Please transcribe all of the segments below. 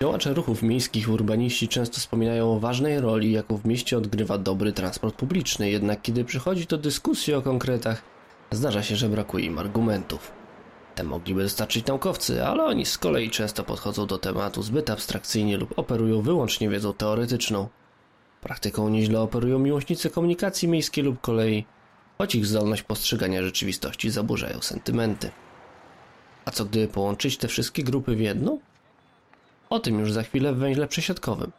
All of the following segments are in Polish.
Działacze ruchów miejskich urbaniści często wspominają o ważnej roli, jaką w mieście odgrywa dobry transport publiczny, jednak kiedy przychodzi do dyskusji o konkretach, zdarza się, że brakuje im argumentów. Te mogliby dostarczyć naukowcy, ale oni z kolei często podchodzą do tematu zbyt abstrakcyjnie lub operują wyłącznie wiedzą teoretyczną. Praktyką nieźle operują miłośnicy komunikacji miejskiej lub kolei, choć ich zdolność postrzegania rzeczywistości zaburzają sentymenty. A co gdyby połączyć te wszystkie grupy w jedną? O tym już za chwilę w węźle przesiadkowym.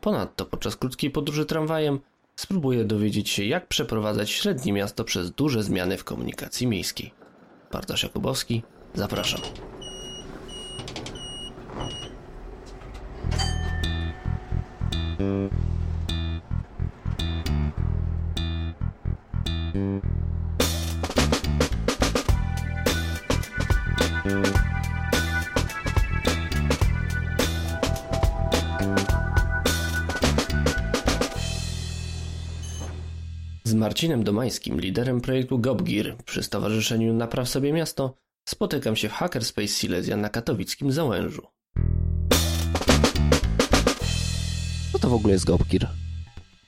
Ponadto podczas krótkiej podróży tramwajem spróbuję dowiedzieć się, jak przeprowadzać średnie miasto przez duże zmiany w komunikacji miejskiej. Bartosz Jakubowski, zapraszam. Z Marcinem Domańskim, liderem projektu GobGear przy Stowarzyszeniu Napraw Sobie Miasto, spotykam się w Hackerspace Silesia na katowickim Załężu. Co to w ogóle jest GobGear?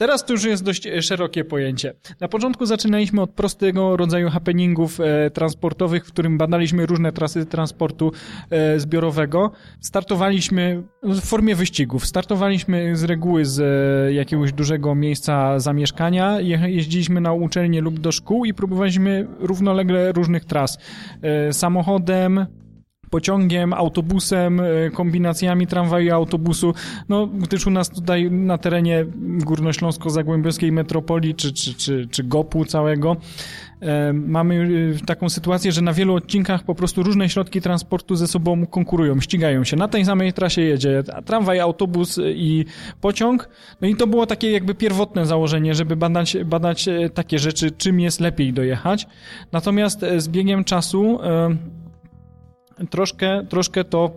Teraz to już jest dość e, szerokie pojęcie. Na początku zaczynaliśmy od prostego rodzaju happeningów e, transportowych, w którym badaliśmy różne trasy transportu e, zbiorowego. Startowaliśmy w formie wyścigów. Startowaliśmy z reguły z e, jakiegoś dużego miejsca zamieszkania, je, jeździliśmy na uczelnie lub do szkół i próbowaliśmy równolegle różnych tras. E, samochodem, pociągiem, autobusem, e, kombinacjami tramwaju i autobusu, no gdyż u nas tutaj na terenie górnośląsko-zagłębiowskiej metropolii czy, czy, czy, czy GOP-u całego e, mamy e, taką sytuację, że na wielu odcinkach po prostu różne środki transportu ze sobą konkurują, ścigają się. Na tej samej trasie jedzie tramwaj, autobus i pociąg. No i to było takie jakby pierwotne założenie, żeby badać, badać takie rzeczy, czym jest lepiej dojechać. Natomiast z biegiem czasu troszkę, troszkę to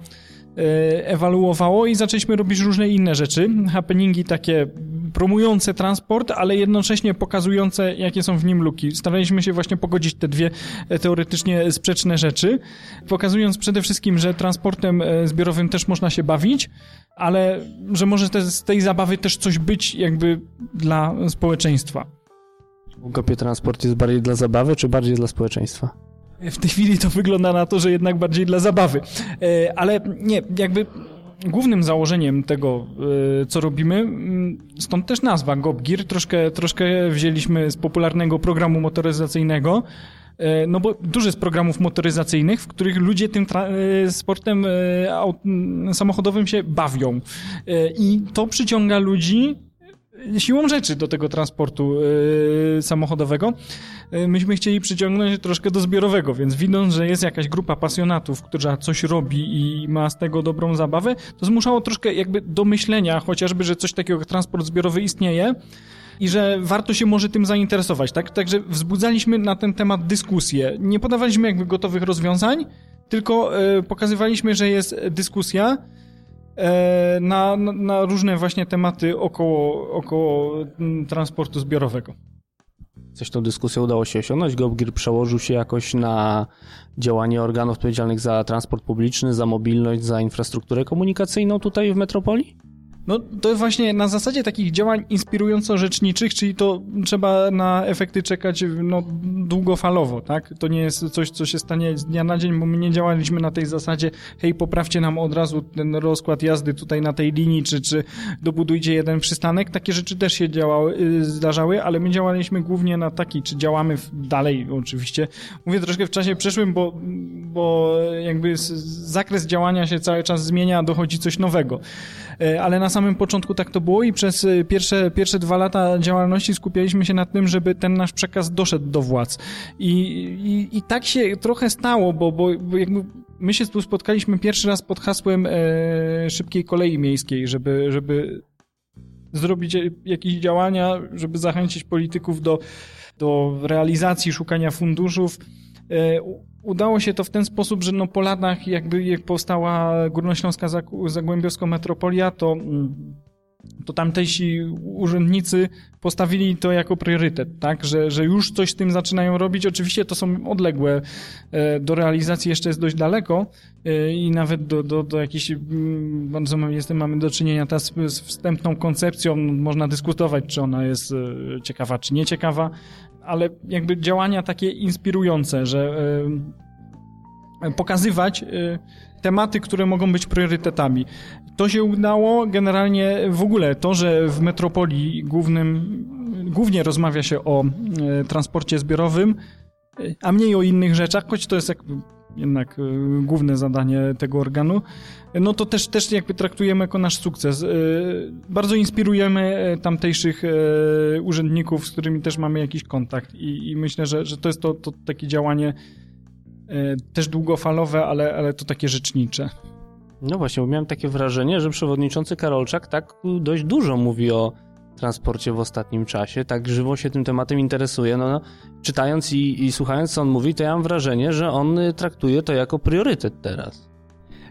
e, ewaluowało i zaczęliśmy robić różne inne rzeczy. Happeningi takie promujące transport, ale jednocześnie pokazujące, jakie są w nim luki. Staraliśmy się właśnie pogodzić te dwie e, teoretycznie sprzeczne rzeczy, pokazując przede wszystkim, że transportem e, zbiorowym też można się bawić, ale że może te, z tej zabawy też coś być jakby dla społeczeństwa. W Gopie transport jest bardziej dla zabawy, czy bardziej dla społeczeństwa? W tej chwili to wygląda na to, że jednak bardziej dla zabawy. E, ale nie, jakby głównym założeniem tego, e, co robimy, mm, stąd też nazwa GopGear, troszkę, troszkę wzięliśmy z popularnego programu motoryzacyjnego, e, no bo dużo jest programów motoryzacyjnych, w których ludzie tym sportem samochodowym się bawią. I to przyciąga ludzi siłą rzeczy do tego transportu yy, samochodowego. Yy, myśmy chcieli przyciągnąć troszkę do zbiorowego, więc widząc, że jest jakaś grupa pasjonatów, która coś robi i ma z tego dobrą zabawę, to zmuszało troszkę jakby do myślenia, chociażby, że coś takiego jak transport zbiorowy istnieje i że warto się może tym zainteresować, tak? Także wzbudzaliśmy na ten temat dyskusję. Nie podawaliśmy jakby gotowych rozwiązań, tylko yy, pokazywaliśmy, że jest dyskusja, na, na różne właśnie tematy około, około mm, transportu zbiorowego. Coś tą dyskusją udało się osiągnąć? GovGear przełożył się jakoś na działanie organów odpowiedzialnych za transport publiczny, za mobilność, za infrastrukturę komunikacyjną tutaj w metropolii? No to właśnie na zasadzie takich działań inspirująco-rzeczniczych, czyli to trzeba na efekty czekać no, długofalowo, tak? To nie jest coś, co się stanie z dnia na dzień, bo my nie działaliśmy na tej zasadzie, hej, poprawcie nam od razu ten rozkład jazdy tutaj na tej linii, czy, czy dobudujcie jeden przystanek. Takie rzeczy też się działały, y, zdarzały, ale my działaliśmy głównie na taki, czy działamy dalej oczywiście. Mówię troszkę w czasie przeszłym, bo, bo jakby zakres działania się cały czas zmienia, dochodzi coś nowego. E, ale na samym początku tak to było i przez e, pierwsze, pierwsze dwa lata działalności skupialiśmy się na tym, żeby ten nasz przekaz doszedł do władz. I, i, i tak się trochę stało, bo, bo, bo jakby my się tu spotkaliśmy pierwszy raz pod hasłem e, szybkiej kolei miejskiej, żeby, żeby zrobić jakieś działania, żeby zachęcić polityków do, do realizacji, szukania funduszów. E, udało się to w ten sposób, że no po latach jakby jak powstała Górnośląska Zagłębiowska Metropolia, to mm, to tamtejsi urzędnicy postawili to jako priorytet, tak, że, że już coś z tym zaczynają robić. Oczywiście to są odległe, e, do realizacji jeszcze jest dość daleko e, i nawet do, do, do jakiejś, mm, bardzo jestem, mamy do czynienia z wstępną koncepcją, można dyskutować, czy ona jest e, ciekawa, czy nieciekawa, ale jakby działania takie inspirujące, że pokazywać tematy, które mogą być priorytetami. To się udało generalnie w ogóle to, że w metropolii głównym, głównie rozmawia się o e, transporcie zbiorowym, e, a mniej o innych rzeczach, choć to jest jakby jednak główne zadanie tego organu, no to też, też jakby traktujemy jako nasz sukces. Bardzo inspirujemy tamtejszych urzędników, z którymi też mamy jakiś kontakt i, i myślę, że, że to jest to, to takie działanie też długofalowe, ale, ale to takie rzecznicze. No właśnie, bo miałem takie wrażenie, że przewodniczący Karolczak tak dość dużo mówi o transporcie w ostatnim czasie, tak żywo się tym tematem interesuje. No, no czytając i, i słuchając, co on mówi, to ja mam wrażenie, że on traktuje to jako priorytet teraz.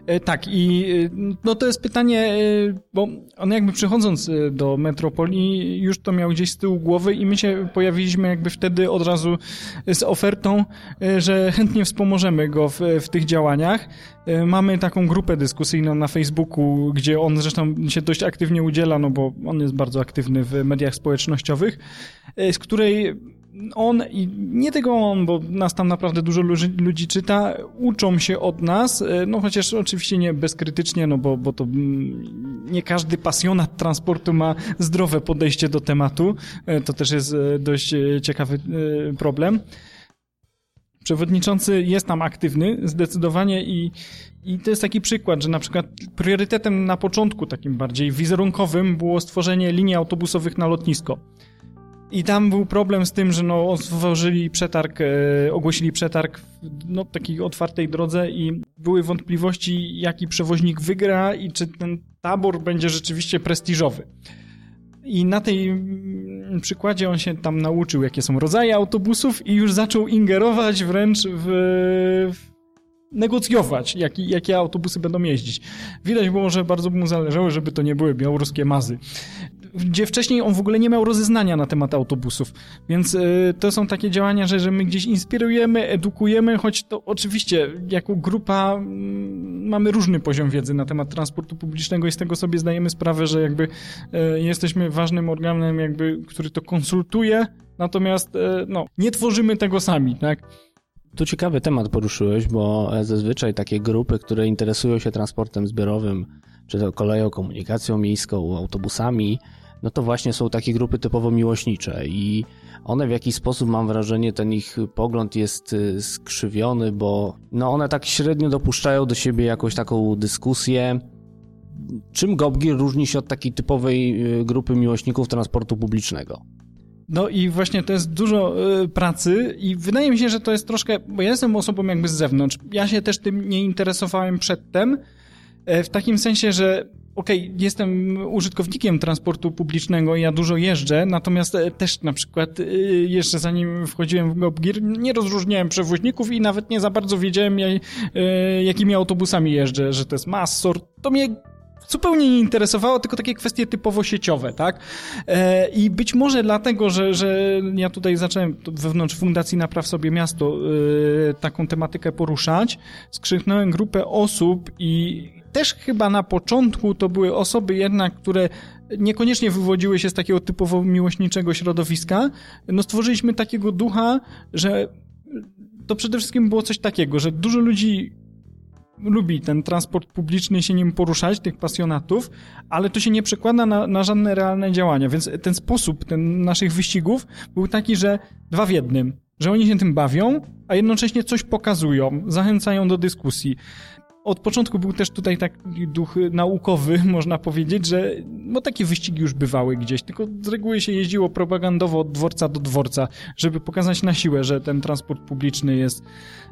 E, tak, i e, no to jest pytanie, e, bo on jakby przychodząc do metropolii już to miał gdzieś z tyłu głowy i my się pojawiliśmy jakby wtedy od razu z ofertą, że chętnie wspomożemy go w, w tych działaniach. Mamy taką grupę dyskusyjną na Facebooku, gdzie on zresztą się dość aktywnie udziela, no bo on jest bardzo aktywny w mediach społecznościowych, z której on i nie tylko on, bo nas tam naprawdę dużo ludzi, ludzi czyta, uczą się od nas, e, no chociaż oczywiście nie bezkrytycznie, no bo, bo to mm, nie każdy pasjonat transportu ma zdrowe podejście do tematu. E, to też jest e, dość ciekawy problem. Przewodniczący jest tam aktywny zdecydowanie i, i to jest taki przykład, że na przykład priorytetem na początku, takim bardziej wizerunkowym, było stworzenie linii autobusowych na lotnisko. I tam był problem z tym, że no, otworzyli przetarg, e, ogłosili przetarg w no, takiej otwartej drodze i były wątpliwości, jaki przewoźnik wygra i czy ten tabor będzie rzeczywiście prestiżowy. I na tej mm, przykładzie on się tam nauczył, jakie są rodzaje autobusów i już zaczął ingerować wręcz w, w negocjować, jak, jakie autobusy będą jeździć. Widać było, że bardzo mu zależało, żeby to nie były białoruskie mazy gdzie wcześniej on w ogóle nie miał rozeznania na temat autobusów. Więc y, to są takie działania, że, że my gdzieś inspirujemy, edukujemy, choć to oczywiście jako grupa y, mamy różny poziom wiedzy na temat transportu publicznego i z tego sobie zdajemy sprawę, że jakby y, jesteśmy ważnym organem, jakby, który to konsultuje, natomiast no, nie tworzymy tego sami, tak? Tu ciekawy temat poruszyłeś, bo zazwyczaj takie grupy, które interesują się transportem zbiorowym, czy to koleją, komunikacją miejską, autobusami, no to właśnie są takie grupy typowo miłośnicze i one w jakiś sposób, mam wrażenie, ten ich pogląd jest y, skrzywiony, bo no one tak średnio dopuszczają do siebie jakąś taką dyskusję. Czym Gobgir różni się od takiej typowej y, grupy miłośników transportu publicznego? No i właśnie to jest dużo y, pracy i wydaje mi się, że to jest troszkę, bo ja jestem osobą jakby z zewnątrz. Ja się też tym nie interesowałem przedtem, E, w takim sensie, że okej, okay, jestem użytkownikiem transportu publicznego ja dużo jeżdżę, natomiast e, też na przykład e, jeszcze zanim wchodziłem w GoPGIR, nie rozróżniałem przewoźników i nawet nie za bardzo wiedziałem, jakimi autobusami jeżdżę, że to jest Massor. To mnie zupełnie nie interesowało, tylko takie kwestie typowo sieciowe, tak? I być może dlatego, że, że ja tutaj zacząłem wewnątrz Fundacji Napraw Sobie Miasto taką tematykę poruszać, skrzyknąłem grupę osób i też chyba na początku to były osoby jednak, które niekoniecznie wywodziły się z takiego typowo miłośniczego środowiska. No stworzyliśmy takiego ducha, że to przede wszystkim było coś takiego, że dużo ludzi lubi ten transport publiczny się nim poruszać, tych pasjonatów, ale to się nie przekłada na, na żadne realne działania, więc ten sposób ten naszych wyścigów był taki, że dwa w jednym, że oni się tym bawią, a jednocześnie coś pokazują, zachęcają do dyskusji od początku był też tutaj taki duch naukowy, można powiedzieć, że no takie wyścigi już bywały gdzieś, tylko z reguły się jeździło propagandowo od dworca do dworca, żeby pokazać na siłę, że ten transport publiczny jest,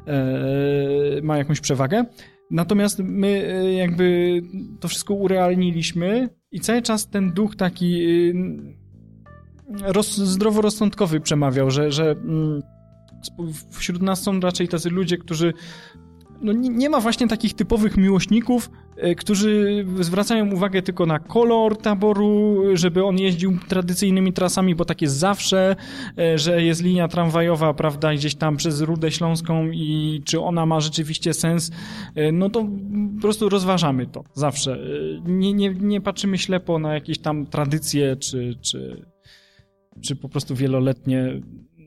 e, ma jakąś przewagę. Natomiast my e, jakby to wszystko urealniliśmy i cały czas ten duch taki e, roz, zdroworozsądkowy przemawiał, że, że mm, wśród nas są raczej tacy ludzie, którzy no nie, nie ma właśnie takich typowych miłośników, e, którzy zwracają uwagę tylko na kolor taboru, żeby on jeździł tradycyjnymi trasami, bo tak jest zawsze, e, że jest linia tramwajowa, prawda, gdzieś tam przez Rudę Śląską i czy ona ma rzeczywiście sens, e, no to po prostu rozważamy to zawsze. Nie, nie, nie patrzymy ślepo na jakieś tam tradycje, czy, czy, czy po prostu wieloletnie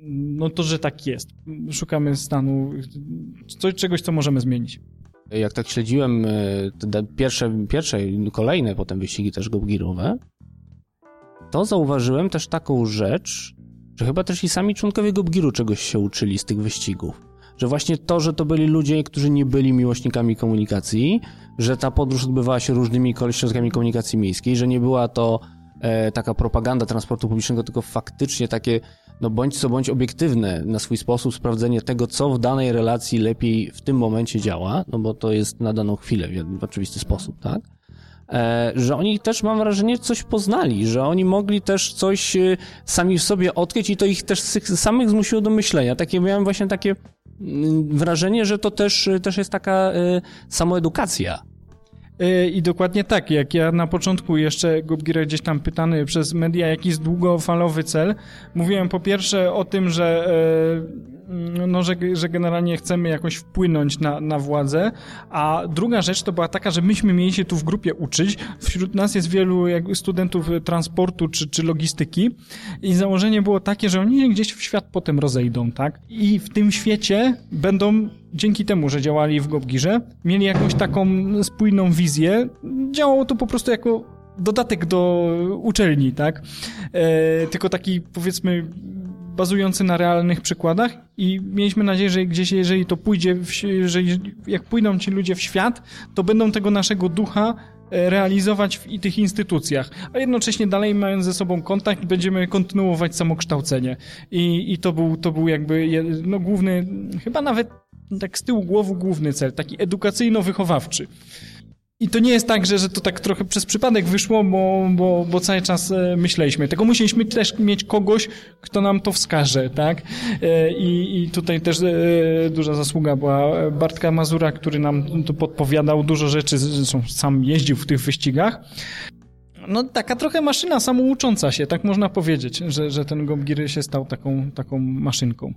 no to, że tak jest. Szukamy stanu, coś, czegoś, co możemy zmienić. Jak tak śledziłem e, te pierwsze, pierwsze kolejne potem wyścigi też gobgirowe, to zauważyłem też taką rzecz, że chyba też i sami członkowie Gobgiru czegoś się uczyli z tych wyścigów. Że właśnie to, że to byli ludzie, którzy nie byli miłośnikami komunikacji, że ta podróż odbywała się różnymi środkami komunikacji miejskiej, że nie była to e, taka propaganda transportu publicznego, tylko faktycznie takie no bądź co bądź obiektywne na swój sposób sprawdzenie tego, co w danej relacji lepiej w tym momencie działa, no bo to jest na daną chwilę w oczywisty sposób, tak? E, że oni też, mam wrażenie, coś poznali, że oni mogli też coś e, sami w sobie odkryć i to ich też samych zmusiło do myślenia. Takie miałem właśnie takie mm, wrażenie, że to też, też jest taka e, samoedukacja I dokładnie tak, jak ja na początku jeszcze Gubgira gdzieś tam pytany przez media, jaki jest długofalowy cel, mówiłem po pierwsze o tym, że e, no, że, że generalnie chcemy jakoś wpłynąć na, na władzę, a druga rzecz to była taka, że myśmy mieli się tu w grupie uczyć. Wśród nas jest wielu studentów transportu czy, czy logistyki i założenie było takie, że oni gdzieś w świat potem rozejdą, tak? I w tym świecie będą dzięki temu, że działali w Gobgirze, mieli jakąś taką spójną wizję. Działało to po prostu jako dodatek do uczelni, tak? E, tylko taki, powiedzmy, bazujący na realnych przykładach i mieliśmy nadzieję, że gdzieś, jeżeli to pójdzie, że jak pójdą ci ludzie w świat, to będą tego naszego ducha e, realizować w tych instytucjach, a jednocześnie dalej mając ze sobą kontakt będziemy kontynuować samokształcenie. I, i to, był, to był jakby no, główny, chyba nawet tak z tyłu głowy główny cel, taki edukacyjno-wychowawczy. I to nie jest tak, że, że to tak trochę przez przypadek wyszło, bo, bo, bo cały czas e, myśleliśmy. Tego musieliśmy też mieć kogoś, kto nam to wskaże, tak? E, I, i tutaj też e, duża zasługa była Bartka Mazura, który nam to podpowiadał dużo rzeczy, zresztą sam jeździł w tych wyścigach. No taka trochę maszyna samoucząca się, tak można powiedzieć, że, że ten Gobgiry się stał taką, taką maszynką.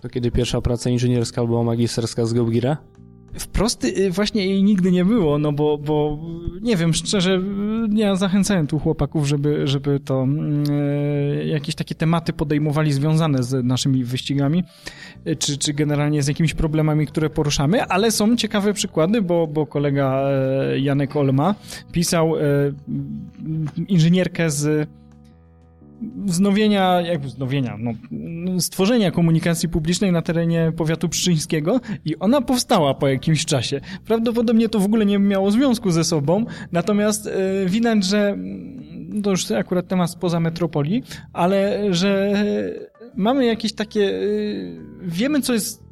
To kiedy pierwsza praca inżynierska albo magisterska z Gobgira? Wprost y, właśnie jej nigdy nie było, no bo, bo nie wiem, szczerze, ja zachęcałem tu chłopaków, żeby, żeby to e, jakieś takie tematy podejmowali związane z naszymi wyścigami, y, czy, czy generalnie z jakimiś problemami, które poruszamy, ale są ciekawe przykłady, bo, bo kolega Janek Olma pisał e, inżynierkę z wznowienia, jak wznowienia, no, stworzenia komunikacji publicznej na terenie powiatu pszczyńskiego i ona powstała po jakimś czasie. Prawdopodobnie to w ogóle nie miało związku ze sobą, natomiast y, widać, że mm, to już akurat temat spoza metropolii, ale że mamy jakieś takie, y, wiemy co jest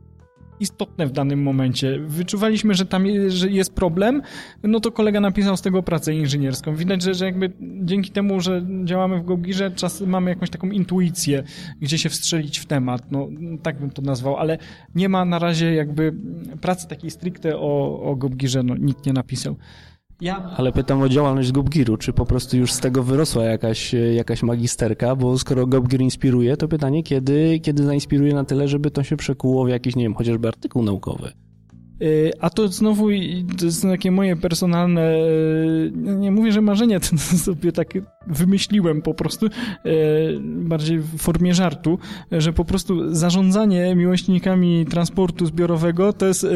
istotne w danym momencie. Wyczuwaliśmy, że tam że jest problem, no to kolega napisał z tego pracę inżynierską. Widać, że, że jakby dzięki temu, że działamy w Gogirze, czas mamy jakąś taką intuicję, gdzie się wstrzelić w temat. No, tak bym to nazwał, ale nie ma na razie jakby pracy takiej stricte o, o Gobgirze, no nikt nie napisał. Ja... Ale pytam o działalność Gobgiru, czy po prostu już z tego wyrosła jakaś, jakaś magisterka, bo skoro Gobgir inspiruje, to pytanie, kiedy, kiedy zainspiruje na tyle, żeby to się przekuło w jakiś, nie wiem, chociażby artykuł naukowy? Y, a to znowu to jest takie moje personalne, y, nie mówię, że marzenie, to sobie tak wymyśliłem po prostu, y, bardziej w formie żartu, że po prostu zarządzanie miłośnikami transportu zbiorowego to jest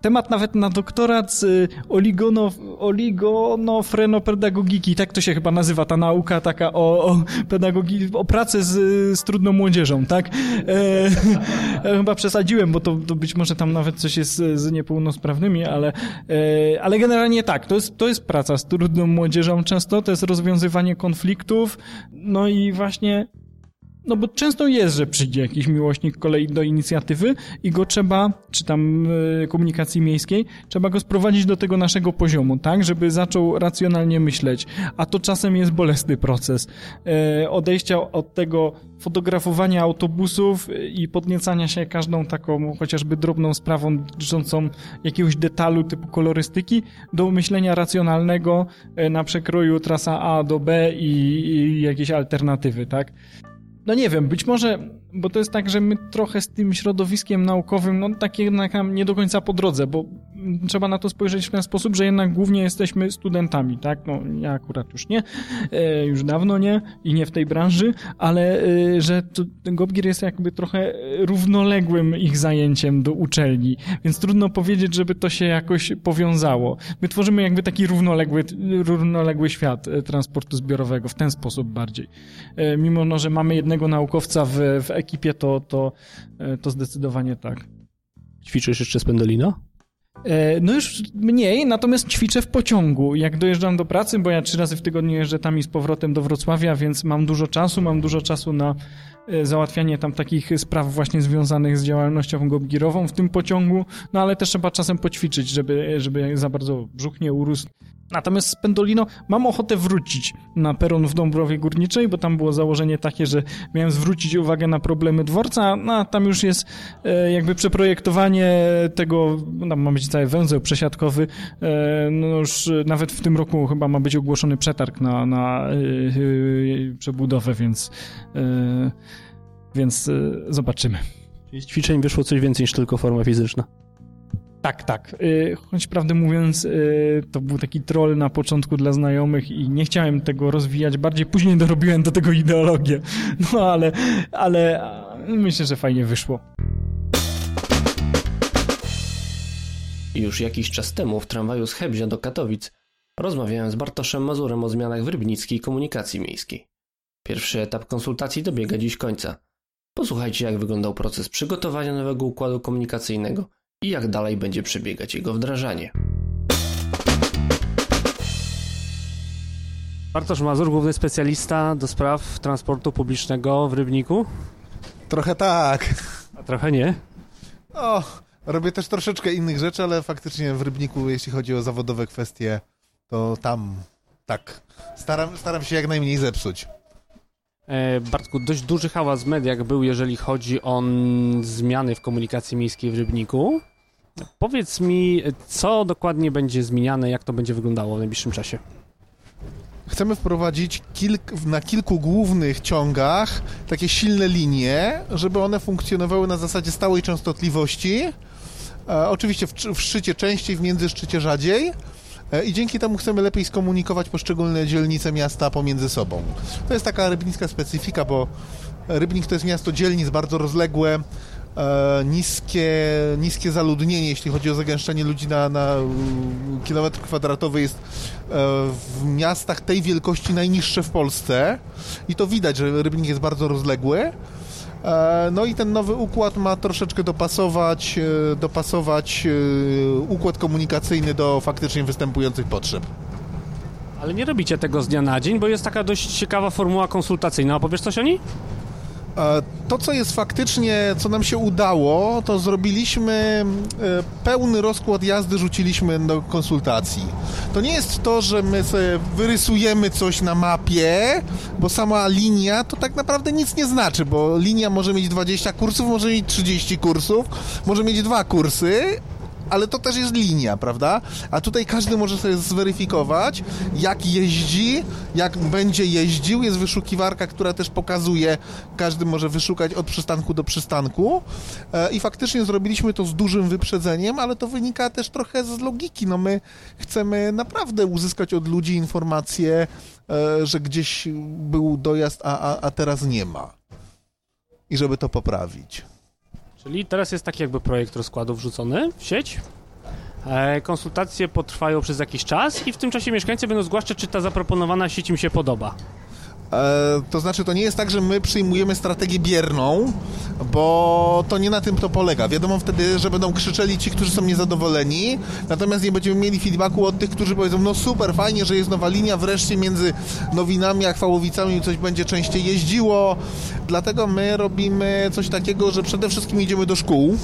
temat nawet na doktorat z oligono, oligonofrenopedagogiki, tak to się chyba nazywa ta nauka taka o, o pedagogii, o pracy z, z trudną młodzieżą, tak? E, chyba przesadziłem, bo to, to być może tam nawet coś jest z nie niepełnosprawnymi, ale, e, ale generalnie tak, to jest, to jest praca z trudną młodzieżą często, to jest rozwiązywanie konfliktów, no i właśnie no bo często jest, że przyjdzie jakiś miłośnik kolei do inicjatywy i go trzeba, czy tam y, komunikacji miejskiej, trzeba go sprowadzić do tego naszego poziomu, tak, żeby zaczął racjonalnie myśleć, a to czasem jest bolesny proces. Y, odejścia od tego fotografowania autobusów i podniecania się każdą taką chociażby drobną sprawą dotyczącą jakiegoś detalu typu kolorystyki do myślenia racjonalnego na przekroju trasa A do B i, i jakieś alternatywy, tak? No nie wiem, być może, bo to jest tak, że my trochę z tym środowiskiem naukowym, no tak jednak nie do końca po drodze, bo trzeba na to spojrzeć w ten sposób, że jednak głównie jesteśmy studentami, tak? No ja akurat już nie, e, już dawno nie i nie w tej branży, ale e, że Gopgir jest jakby trochę równoległym ich zajęciem do uczelni, więc trudno powiedzieć, żeby to się jakoś powiązało. My tworzymy jakby taki równoległy, równoległy świat e, transportu zbiorowego w ten sposób bardziej. Mimo, no, że mamy jednego naukowca w, w ekipie, to, to, to zdecydowanie tak. Ćwiczysz jeszcze z Pendolino? E, no już mniej, natomiast ćwiczę w pociągu. Jak dojeżdżam do pracy, bo ja trzy razy w tygodniu jeżdżę tam i z powrotem do Wrocławia, więc mam dużo czasu, mam dużo czasu na e, załatwianie tam takich spraw właśnie związanych z działalnością gobgirową w tym pociągu, no ale też trzeba czasem poćwiczyć, żeby, żeby za bardzo brzuch nie urósł Natomiast z Pendolino mam ochotę wrócić na peron w Dąbrowie Górniczej, bo tam było założenie takie, że miałem zwrócić uwagę na problemy dworca, no a tam już jest e, jakby przeprojektowanie tego, no, tam ma być cały węzeł przesiadkowy, e, no już nawet w tym roku chyba ma być ogłoszony przetarg na, na e, przebudowę, więc, więc zobaczymy. Z ćwiczeń wyszło coś więcej niż tylko forma fizyczna. Tak, tak. Y, choć prawdę mówiąc, y, to był taki troll na początku dla znajomych i nie chciałem tego rozwijać. Bardziej później dorobiłem do tego ideologię. No ale, ale myślę, że fajnie wyszło. Już jakiś czas temu w tramwaju z Hebzia do Katowic rozmawiałem z Bartoszem Mazurem o zmianach w rybnickiej komunikacji miejskiej. Pierwszy etap konsultacji dobiega dziś końca. Posłuchajcie, jak wyglądał proces przygotowania nowego układu komunikacyjnego – i jak dalej będzie przebiegać jego wdrażanie. Bartosz Mazur, główny specjalista do spraw transportu publicznego w Rybniku? Trochę tak. A trochę nie? O, robię też troszeczkę innych rzeczy, ale faktycznie w Rybniku, jeśli chodzi o zawodowe kwestie, to tam tak. Staram, staram się jak najmniej zepsuć. E, Bartku, dość duży hałas w mediach był, jeżeli chodzi o zmiany w komunikacji miejskiej w Rybniku. Powiedz mi, co dokładnie będzie zmieniane, jak to będzie wyglądało w najbliższym czasie? Chcemy wprowadzić kilk, na kilku głównych ciągach takie silne linie, żeby one funkcjonowały na zasadzie stałej częstotliwości. E, oczywiście w, w szczycie częściej, w międzyszczycie rzadziej. E, I dzięki temu chcemy lepiej skomunikować poszczególne dzielnice miasta pomiędzy sobą. To jest taka rybnicka specyfika, bo Rybnik to jest miasto dzielnic bardzo rozległe, niskie, niskie zaludnienie, jeśli chodzi o zagęszczenie ludzi na, na kilometr kwadratowy jest e, w miastach tej wielkości najniższe w Polsce i to widać, że Rybnik jest bardzo rozległy. E, no i ten nowy układ ma troszeczkę dopasować, e, dopasować e, układ komunikacyjny do faktycznie występujących potrzeb. Ale nie robicie tego z dnia na dzień, bo jest taka dość ciekawa formuła konsultacyjna. Opowiesz coś o niej? To, co jest faktycznie, co nam się udało, to zrobiliśmy e, pełny rozkład jazdy, rzuciliśmy do konsultacji. To nie jest to, że my sobie wyrysujemy coś na mapie, bo sama linia to tak naprawdę nic nie znaczy, bo linia może mieć 20 kursów, może mieć 30 kursów, może mieć dwa kursy, ale to też jest linia, prawda? A tutaj każdy może sobie zweryfikować, jak jeździ, jak będzie jeździł. Jest wyszukiwarka, która też pokazuje, każdy może wyszukać od przystanku do przystanku. E, I faktycznie zrobiliśmy to z dużym wyprzedzeniem, ale to wynika też trochę z logiki. No my chcemy naprawdę uzyskać od ludzi informację, e, że gdzieś był dojazd, a, a, a teraz nie ma. I żeby to poprawić. Czyli teraz jest taki jakby projekt rozkładu wrzucony w sieć. E, konsultacje potrwają przez jakiś czas i w tym czasie mieszkańcy będą zgłaszać, czy ta zaproponowana sieć im się podoba. E, to znaczy, to nie jest tak, że my przyjmujemy strategię bierną, bo to nie na tym to polega. Wiadomo wtedy, że będą krzyczeli ci, którzy są niezadowoleni, natomiast nie będziemy mieli feedbacku od tych, którzy powiedzą, no super, fajnie, że jest nowa linia, wreszcie między Nowinami a Chwałowicami coś będzie częściej jeździło. Dlatego my robimy coś takiego, że przede wszystkim idziemy do szkół.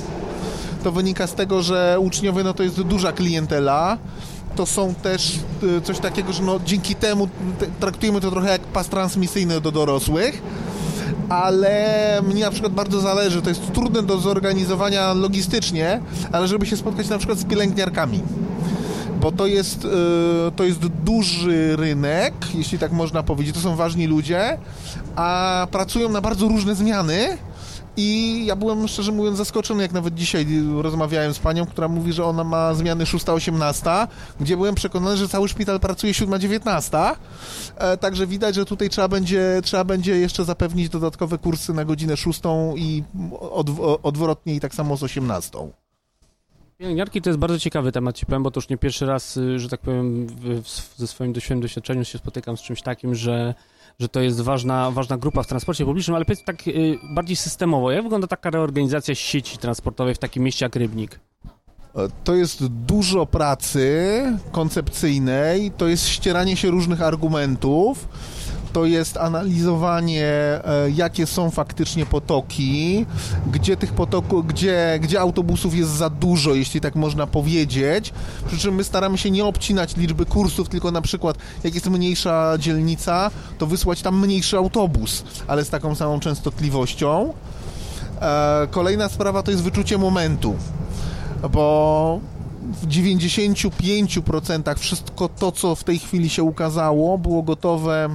To wynika z tego, że uczniowie no to jest duża klientela to są też y, coś takiego, że no, dzięki temu traktujemy to trochę jak pas transmisyjny do dorosłych, ale mnie na przykład bardzo zależy, to jest trudne do zorganizowania logistycznie, ale żeby się spotkać na przykład z pielęgniarkami. Bo to jest, y, to jest duży rynek, jeśli tak można powiedzieć, to są ważni ludzie, a pracują na bardzo różne zmiany, i ja byłem szczerze mówiąc zaskoczony, jak nawet dzisiaj rozmawiałem z panią, która mówi, że ona ma zmiany 6-18, gdzie byłem przekonany, że cały szpital pracuje 7-19. E, także widać, że tutaj trzeba będzie, trzeba będzie jeszcze zapewnić dodatkowe kursy na godzinę 6 i odwrotnie i tak samo z 18. Pielęgniarki to jest bardzo ciekawy temat, ci powiem, bo to już nie pierwszy raz, y, że tak powiem, ze swoim doświadczeniem się spotykam z czymś takim, że że to jest ważna, ważna grupa w transporcie publicznym, ale powiedz tak y, bardziej systemowo, jak wygląda taka reorganizacja sieci transportowej w takim mieście jak Rybnik? E, to jest dużo pracy koncepcyjnej, to jest ścieranie się różnych argumentów to jest analizowanie, e, jakie są faktycznie potoki, gdzie tych potoków, gdzie, gdzie autobusów jest za dużo, jeśli tak można powiedzieć. Przy czym my staramy się nie obcinać liczby kursów, tylko na przykład, jak jest mniejsza dzielnica, to wysłać tam mniejszy autobus, ale z taką samą częstotliwością. E, kolejna sprawa to jest wyczucie momentu, bo w 95% wszystko to, co w tej chwili się ukazało, było gotowe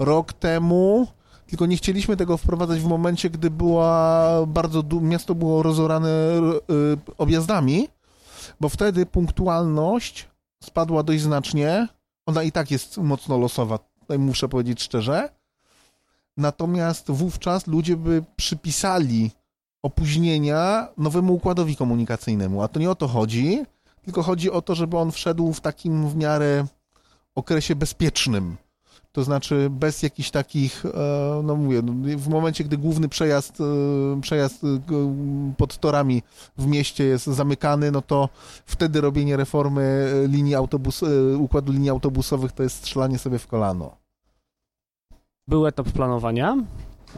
rok temu, tylko nie chcieliśmy tego wprowadzać w momencie, gdy była bardzo miasto było rozorane y, objazdami, bo wtedy punktualność spadła dość znacznie. Ona i tak jest mocno losowa, tutaj muszę powiedzieć szczerze. Natomiast wówczas ludzie by przypisali opóźnienia nowemu układowi komunikacyjnemu, a to nie o to chodzi, tylko chodzi o to, żeby on wszedł w takim w miarę okresie bezpiecznym to znaczy bez jakichś takich, e, no mówię, no, w momencie, gdy główny przejazd, e, przejazd e, pod torami w mieście jest zamykany, no to wtedy robienie reformy linii autobus, układu linii autobusowych to jest strzelanie sobie w kolano. Był etap planowania,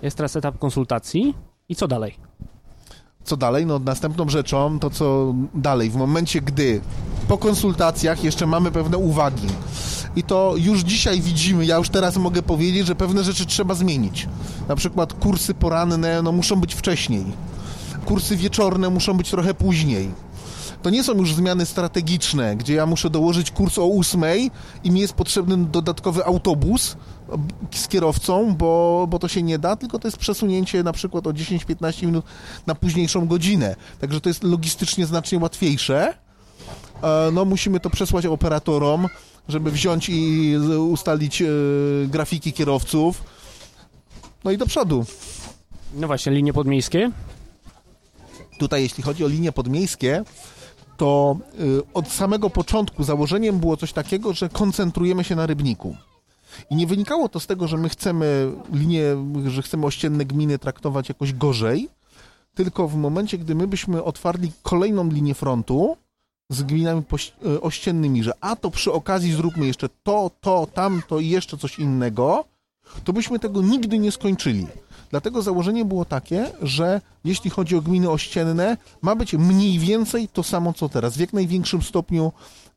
jest teraz etap konsultacji i co dalej? Co dalej? No następną rzeczą to co dalej, w momencie gdy po konsultacjach jeszcze mamy pewne uwagi, i to już dzisiaj widzimy, ja już teraz mogę powiedzieć, że pewne rzeczy trzeba zmienić. Na przykład kursy poranne no, muszą być wcześniej, kursy wieczorne muszą być trochę później. To nie są już zmiany strategiczne, gdzie ja muszę dołożyć kurs o 8 i mi jest potrzebny dodatkowy autobus z kierowcą, bo, bo to się nie da, tylko to jest przesunięcie na przykład o 10-15 minut na późniejszą godzinę. Także to jest logistycznie znacznie łatwiejsze. E, no musimy to przesłać operatorom, żeby wziąć i ustalić e, grafiki kierowców. No i do przodu. No właśnie, linie podmiejskie? Tutaj, jeśli chodzi o linie podmiejskie, to e, od samego początku założeniem było coś takiego, że koncentrujemy się na rybniku. I nie wynikało to z tego, że my chcemy linie, że chcemy ościenne gminy traktować jakoś gorzej, tylko w momencie, gdy my byśmy otwarli kolejną linię frontu, z gminami e, ościennymi, że a to przy okazji zróbmy jeszcze to, to, tamto i jeszcze coś innego, to byśmy tego nigdy nie skończyli. Dlatego założenie było takie, że jeśli chodzi o gminy ościenne, ma być mniej więcej to samo co teraz, w jak największym stopniu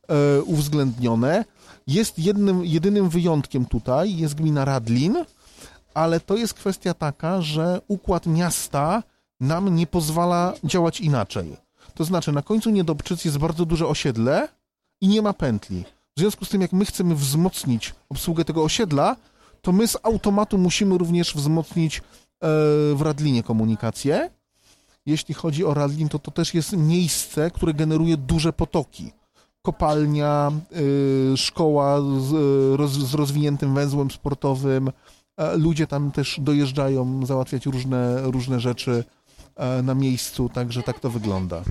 e, uwzględnione. Jest jednym, jedynym wyjątkiem tutaj, jest gmina Radlin, ale to jest kwestia taka, że układ miasta nam nie pozwala działać inaczej. To znaczy, na końcu Niedobczyc jest bardzo duże osiedle i nie ma pętli. W związku z tym, jak my chcemy wzmocnić obsługę tego osiedla, to my z automatu musimy również wzmocnić e, w Radlinie komunikację. Jeśli chodzi o Radlin, to to też jest miejsce, które generuje duże potoki. Kopalnia, e, szkoła z, roz, z rozwiniętym węzłem sportowym, e, ludzie tam też dojeżdżają załatwiać różne, różne rzeczy E, na miejscu, także tak to wygląda.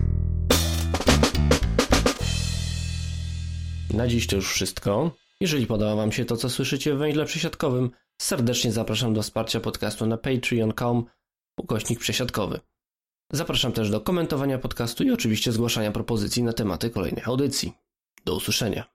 Na dziś to już wszystko. Jeżeli podoba Wam się to, co słyszycie w węźle przesiadkowym, serdecznie zapraszam do wsparcia podcastu na patreon.com ukośnik przesiadkowy. Zapraszam też do komentowania podcastu i oczywiście zgłaszania propozycji na tematy kolejnych audycji. Do usłyszenia.